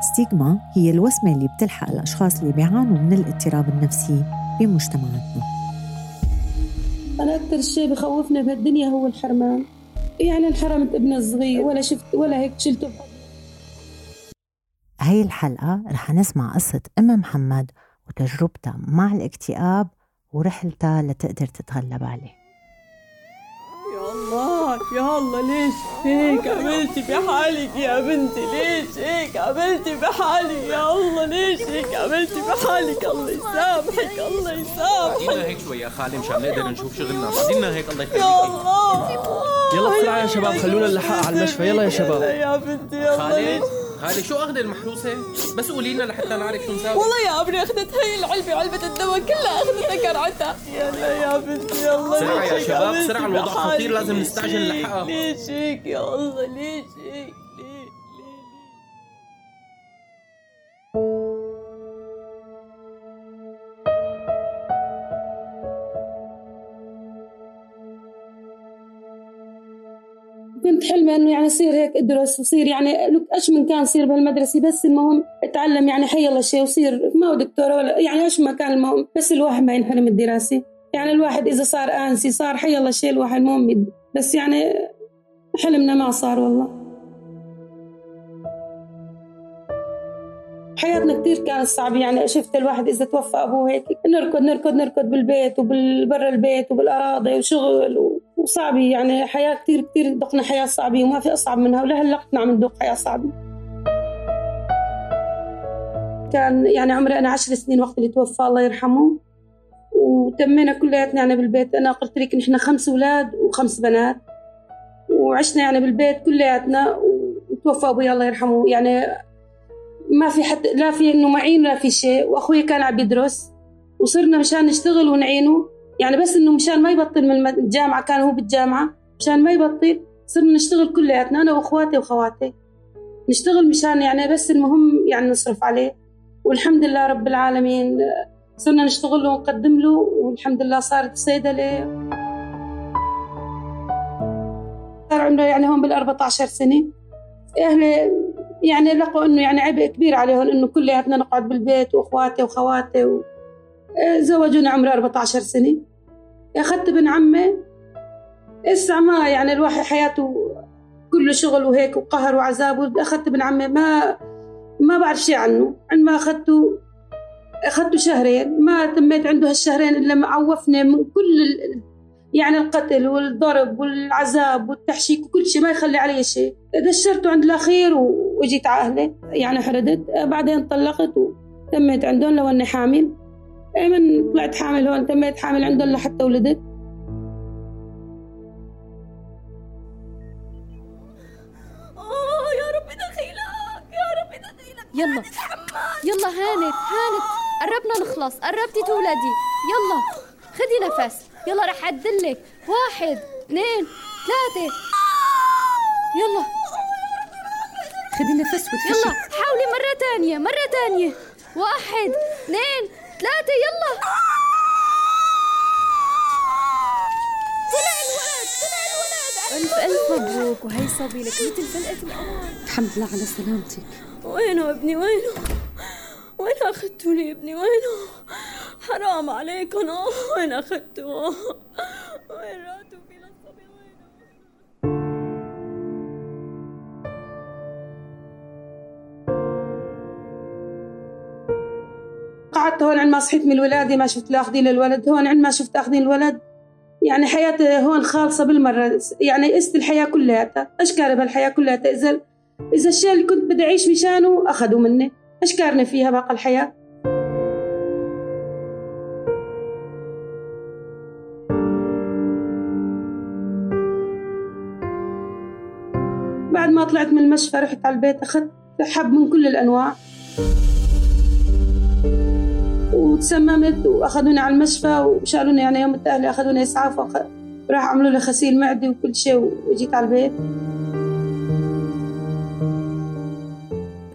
ستيغما هي الوسمة اللي بتلحق الأشخاص اللي بيعانوا من الاضطراب النفسي بمجتمعاتنا. أنا أكثر شيء بخوفنا بهالدنيا هو الحرمان. يعني انحرمت ابني الصغير ولا شفت ولا هيك شلته هاي الحلقة رح نسمع قصة أم محمد وتجربتها مع الاكتئاب ورحلتها لتقدر تتغلب عليه. يا الله ليش هيك عملتي بحالك يا بنتي؟ ليش هيك عملتي بحالي يا الله؟ ليش هيك عملتي بحالك؟ الله يسامحك الله يسامحك. بعدينا هيك شوي يا خالي مشان نقدر نشوف شغلنا. بعدينا هيك الله يخليك. يا الله. يلا بسرعة يا شباب خلونا نلحق على المشفى. يلا يا شباب. يا بنتي يا الله. خالد شو أخذ المحروسة بس قولي لنا لحتى نعرف شو نساوي والله يا أبني أخذت هي العلبة علبة الدواء كلها أخذتها كرعتها يلا يا بنتي يا الله بسرعة يا شباب، بسرعة، الوضع؟ خطير، لازم نستعجل؟ نلحقها. ليش هيك يا الله ليش هيك كنت حلمة إنه يعني أصير هيك أدرس وصير يعني إيش من كان صير بهالمدرسة بس المهم أتعلم يعني حي الله شيء وصير ما هو دكتورة ولا يعني إيش ما كان المهم بس الواحد ما ينحرم الدراسة. يعني الواحد إذا صار أنسي صار حي الله شيء الواحد المهم بس يعني حلمنا ما صار والله. حياتنا كتير كانت صعبة يعني شفت الواحد إذا توفى أبوه هيك نركض نركض نركض بالبيت وبالبر البيت وبالأراضي وشغل و- وصعبة يعني حياة كتير كتير دقنا حياة صعبة وما في أصعب منها ولهلا عم ندق حياة صعبة. كان يعني عمري أنا عشر سنين وقت اللي توفى الله يرحمه وتمينا كلياتنا يعني بالبيت. أنا قلت لك نحن خمس أولاد وخمس بنات وعشنا يعني بالبيت كلياتنا وتوفى أبوي الله يرحمه. يعني ما في حد لا في إنه معين لا في شيء. وأخوي كان عم يدرس وصرنا مشان نشتغل ونعينه. يعني بس إنه مشان ما يبطل من الجامعة كان هو بالجامعة مشان ما يبطل صرنا نشتغل كلياتنا أنا وأخواتي وخواتي. نشتغل مشان يعني بس المهم يعني نصرف عليه. والحمد لله رب العالمين صرنا نشتغل له ونقدم له والحمد لله صارت صيدله صار عمره يعني هون بال 14 سنة. أهلي يعني لقوا إنه يعني عبء كبير عليهم إنه كلياتنا نقعد بالبيت وأخواتي وخواتي و... زوجوني عمري 14 سنة. اخذت ابن عمي إسا ما يعني الواحد حياته كله شغل وهيك وقهر وعذاب اخذت ابن عمي ما ما بعرف شيء عنه. عندما أخذته أخذته شهرين ما تميت عنده هالشهرين إلا ما عوفني من كل. يعني القتل والضرب والعذاب والتحشيك وكل شيء ما يخلي علي شيء دشرته عند الأخير وجيت على أهلي يعني حردت. بعدين طلقت وتميت عندهم لو أني حامل. من طلعت حامل هون تميت حامل عندهم لحتى ولدت. آه يا ربي دخيلك يا ربي دخيلك. يلا. يلا هانت هانت قربنا نخلص قربتي تولدي. يلا خدي نفس. يلا رح عدلك واحد اثنين ثلاثة. يلا. خدي نفس وتفشي. يلا. حاولي مرة تانية مرة تانية. واحد اثنين. ثلاثة يلا. طلع الولد طلع الولد ألف ألف مبروك وهي صبي لك مثل فلقة القمر الحمد لله على سلامتك. وينه ابني؟ وينه؟ وين اخذتوا لي ابني؟ وينه؟ حرام عليكم وين اخذتوه وين هون عندما صحيت من الولادة ما شفت لا أخذين الولد هون عندما شفت أخذين الولد يعني حياتي هون خالصة بالمرة. يعني قست الحياة كلياتها. أشكار بهالحياة كلياتها؟ إذا إذا الشيء اللي كنت بدي أعيش مشانه أخذوا مني. أشكارني فيها باقي الحياة؟ بعد ما طلعت من المشفى رحت على البيت أخذت حب من كل الأنواع. وتسممت واخذوني على المشفى وشالوني يعني يوم أهلي اخذوني إسعاف وأخ... راح عملوا لي غسيل معدي وكل شيء وجيت على البيت.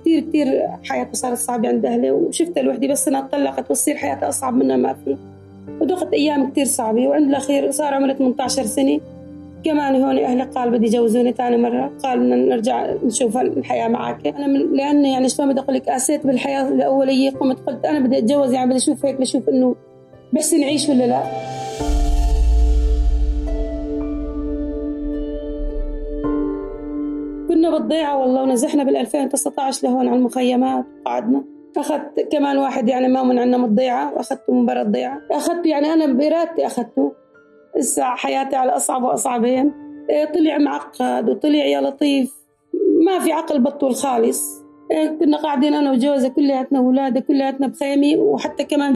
كثير كثير حياتي صارت صعبة عند أهلي وشفت الوحدة بس أنا طلقت وتصير حياتي أصعب منها ما في ودقت أيام كثير صعبة وعند الأخير صار عمري 18 سنة. كمان هون أهلي قال بدي يجوزوني ثاني مرة. قال بدنا نرجع نشوف الحياة معك. أنا من لأن يعني شلون بدي أقول لك قاسيت بالحياة الأولية قمت قلت أنا بدي أتجوز يعني بدي أشوف هيك بشوف إنه بحسن نعيش ولا لا. كنا بالضيعة والله ونزحنا بال 2019 لهون على المخيمات وقعدنا. أخذت كمان واحد يعني ما من عنا من الضيعة وأخذته من برا الضيعة. أخذته يعني أنا بإرادتي أخذته. لسه حياتي على أصعب وأصعبين. إيه، طلع معقد وطلع يا لطيف. ما في عقل بطول خالص. إيه، كنا قاعدين أنا وجوزي كلياتنا وولادي كلياتنا بخيمي وحتى كمان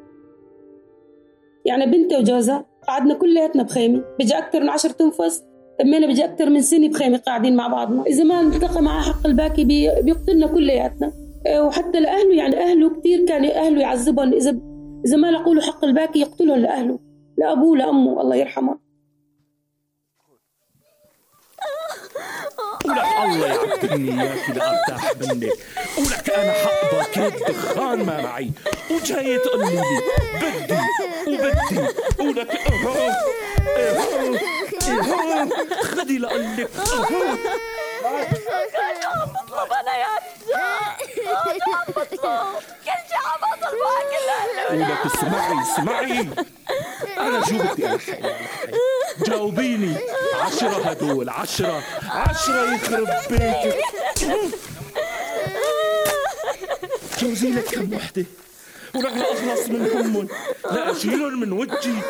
يعني بنتي وجوزها قعدنا كلياتنا بخيمي. بيجي أكثر من عشر تنفس تمينا بيجي أكثر من سنة بخيمة قاعدين مع بعضنا. إذا ما التقى معاه حق الباكي بي بيقتلنا كلياتنا. إيه، وحتى لأهله يعني أهله كثير كان أهله يعذبهم. إذا إذا ما لقوا له حق الباكي يقتلهم لأهله. لأبوه لأمه الله يرحمه. ولك الله يعذبني إياك لارتاح منك ولك أنا حقبض كيف دخان ما معي. وجاي تقول لي. بدي وبدي. ولك أهو أهو أهو. خدي لقلك أهو. بطلب أنا يا عم بطلب كل شيء عم بطلب كل ولك اسمعي اسمعي. أنا شو بدي جاوبيني. عشرة هدول عشرة. عشرة يخرب بيتك جوزي لك كم وحدة؟ لا أخلص من همهم لا أشيلهم من وجهي.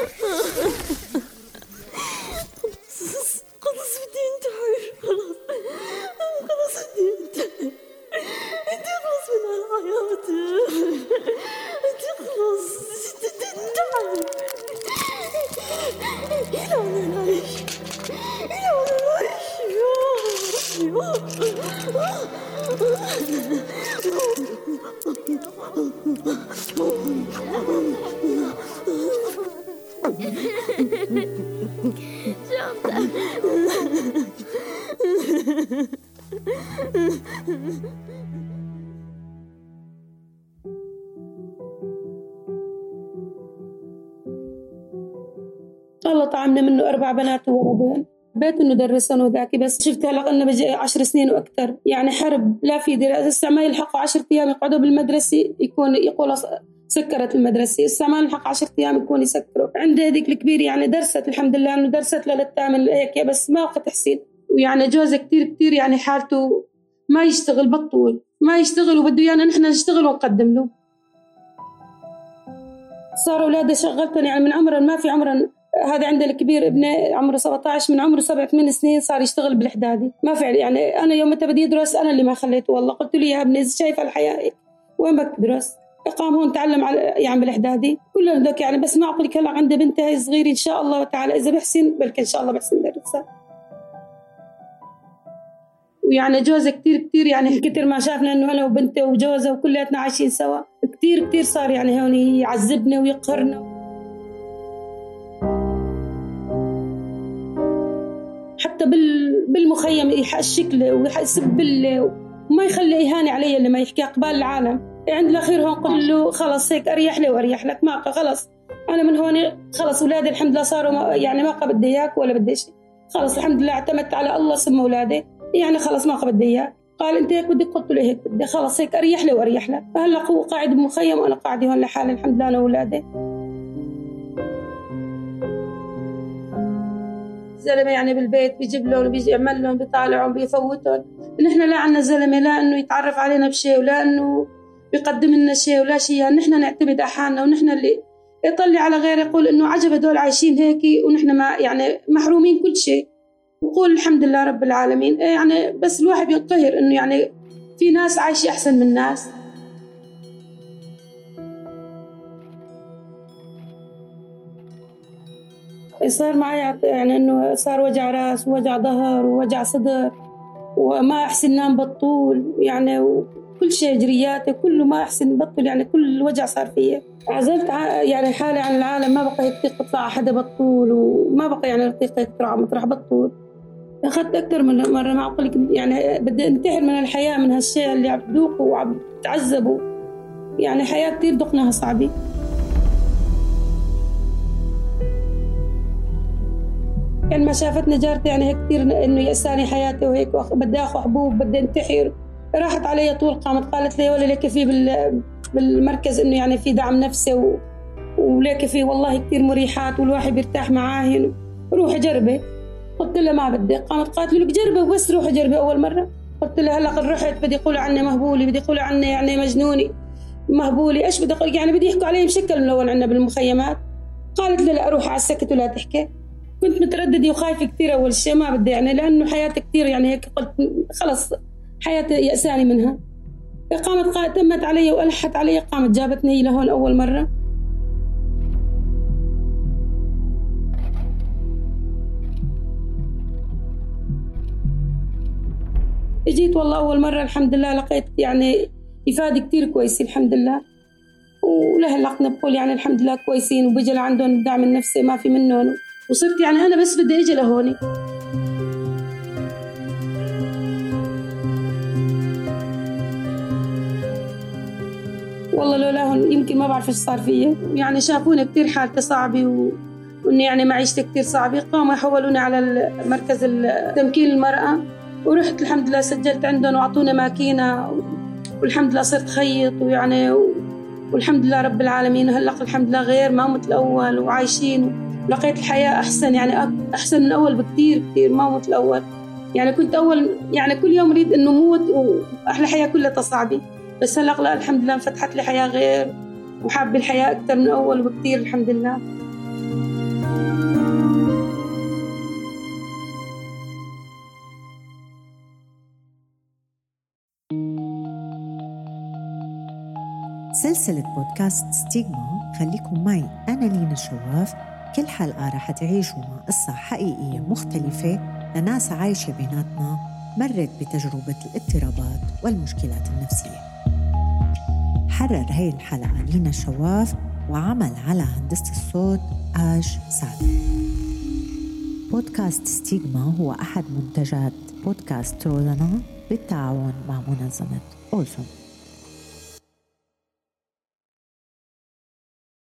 الله طعمنا منه أربع بنات وولدين. حبيت إنه درسهم وذاكي بس شفت هلا إنه بجي عشر سنين وأكثر. يعني حرب لا في دراسة لسه ما يلحقوا عشر أيام يقعدوا بالمدرسة يكون يقولوا سكرت المدرسة. لسه ما نلحق عشر أيام يكون يسكروا. عندي هذيك الكبير يعني درست الحمد لله إنه درست للثامن هيك بس ما وقت تحسين ويعني جوزي كتير كتير يعني حالته ما يشتغل بطول ما يشتغل وبده إيانا نحن نشتغل ونقدم له. صار أولاده شغلتهم يعني من عمرهم ما في عمرهم هذا عند الكبير ابني عمره 17 من عمره سبع ثمان سنين صار يشتغل بالحدادي. ما في يعني أنا يوم بدي ادرس أنا اللي ما خليته والله. قلت له يا ابني شايف الحياة وين بدك تدرس؟ قام هون تعلم على يعني بالحدادي. كلنا ذاك يعني بس ما أقول هلا عندي بنتي هاي صغيره إن شاء الله تعالى إذا بحسن بلكي إن شاء الله بحسن درسها. ويعني جوزي كتير كتير يعني كتر ما شافنا إنه أنا وبنتي وجوزه وكلياتنا عايشين سوا كتير كتير صار يعني هون يعذبنا ويقهرنا. بالمخيم يحشك له ويسب وما يخلي إهانة علي اللي ما يحكي قبال العالم. عند الأخير هون قلت له خلص هيك أريح لي وأريح لك ما خلص. أنا من هون خلص أولادي الحمد لله صاروا ما يعني ما بدي إياك ولا بدي شيء خلص الحمد لله اعتمدت على الله ثم أولادي يعني خلص ما بدي إياك. قال أنت هيك بدك؟ قلت له هيك بدي خلص هيك أريح لي وأريح لك. هلا هو قاعد بمخيم وأنا قاعدة هون لحالي الحمد لله أنا واولادي زلمه يعني بالبيت بيجيب لهم بيجي يعمل لهم بيطالعهم بيفوتهم. نحن لا عنا زلمة لا إنه يتعرف علينا بشيء ولا إنه بيقدم لنا شيء ولا شيء يعني نحن نعتمد على حالنا ونحن اللي يطلع على غيره يقول إنه عجب هدول عايشين هيك ونحن ما يعني محرومين كل شيء وقول الحمد لله رب العالمين. يعني بس الواحد ينقهر إنه يعني في ناس عايشة أحسن من ناس. صار معي يعني إنه صار وجع راس ووجع ظهر ووجع صدر وما أحسن نام بطول يعني وكل شيء جرياتي كله ما أحسن بطل يعني كل الوجع صار فيا. عزلت يعني حالي عن العالم ما بقى يطيق يطلع حدا بطول وما بقى يعني يطيق يطلع مطرح بطول أخذت أكثر من مرة ما أقول يعني بدي انتحر من الحياة من هالشيء اللي عم تذوقه وعم تعذبه. يعني حياة كثير دقناها صعبة. يعني ما شافتني جارتي يعني كثير إنه يأساني حياتي وهيك بدي اخذ حبوب بدي انتحر. راحت علي طول قامت قالت لي ولا لك في بالمركز إنه يعني في دعم نفسي و... وليك في والله كثير مريحات والواحد بيرتاح معاهن. روحي جربي. قلت لها ما بدي. قامت قالت لي لك جربي وبس روحي جربي أول مرة. قلت لها هلا قد رحت بدي يقولوا عني مهبولي بدي يقولوا عني يعني مجنوني مهبولي إيش بدي أقول يعني بدي يحكوا علي بشكل ملون عندنا بالمخيمات. قالت لي لا روح على السكت ولا تحكي. كنت مترددة وخايفة كثير أول شيء ما بدي يعني لأنه حياتي كثير يعني هيك قلت خلص حياتي يأساني منها. قامت تمت علي وألحت علي قامت جابتني هي لهون أول مرة. إجيت والله أول مرة الحمد لله لقيت يعني إفادة كثير كويسة الحمد لله. ولهلا بقول يعني الحمد لله كويسين وبيجي لعندهم الدعم النفسي ما في منهم. وصرت يعني أنا بس بدي أجي لهوني. والله لولاهم يمكن ما بعرف إيش صار فيي. يعني شافوني كثير حالتي صعبة و... واني يعني معيشتي كثير صعبة. قاموا يحولوني على مركز تمكين المرأة. ورحت الحمد لله سجلت عندهم وأعطوني ماكينة والحمد لله صرت خيط ويعني والحمد لله رب العالمين. هلا الحمد لله غير ما مثل الأول وعايشين. لقيت الحياة أحسن يعني أحسن من أول بكثير كثير ما مثل الأول. يعني كنت أول يعني كل يوم أريد إنه موت وأحلى حياة كلها صعبة بس هلأ الحمد لله انفتحت لي حياة غير وحابة الحياة أكثر من أول بكثير الحمد لله. سلسلة بودكاست ستيغما خليكم معي أنا لينا شواف. كل حلقة رح تعيشوا مع قصة حقيقية مختلفة لناس عايشة بيناتنا مرت بتجربة الاضطرابات والمشكلات النفسية. حرر هي الحلقة لينا الشواف وعمل على هندسة الصوت آج سعد. بودكاست ستيغما هو أحد منتجات بودكاست روزانا بالتعاون مع منظمة أوزون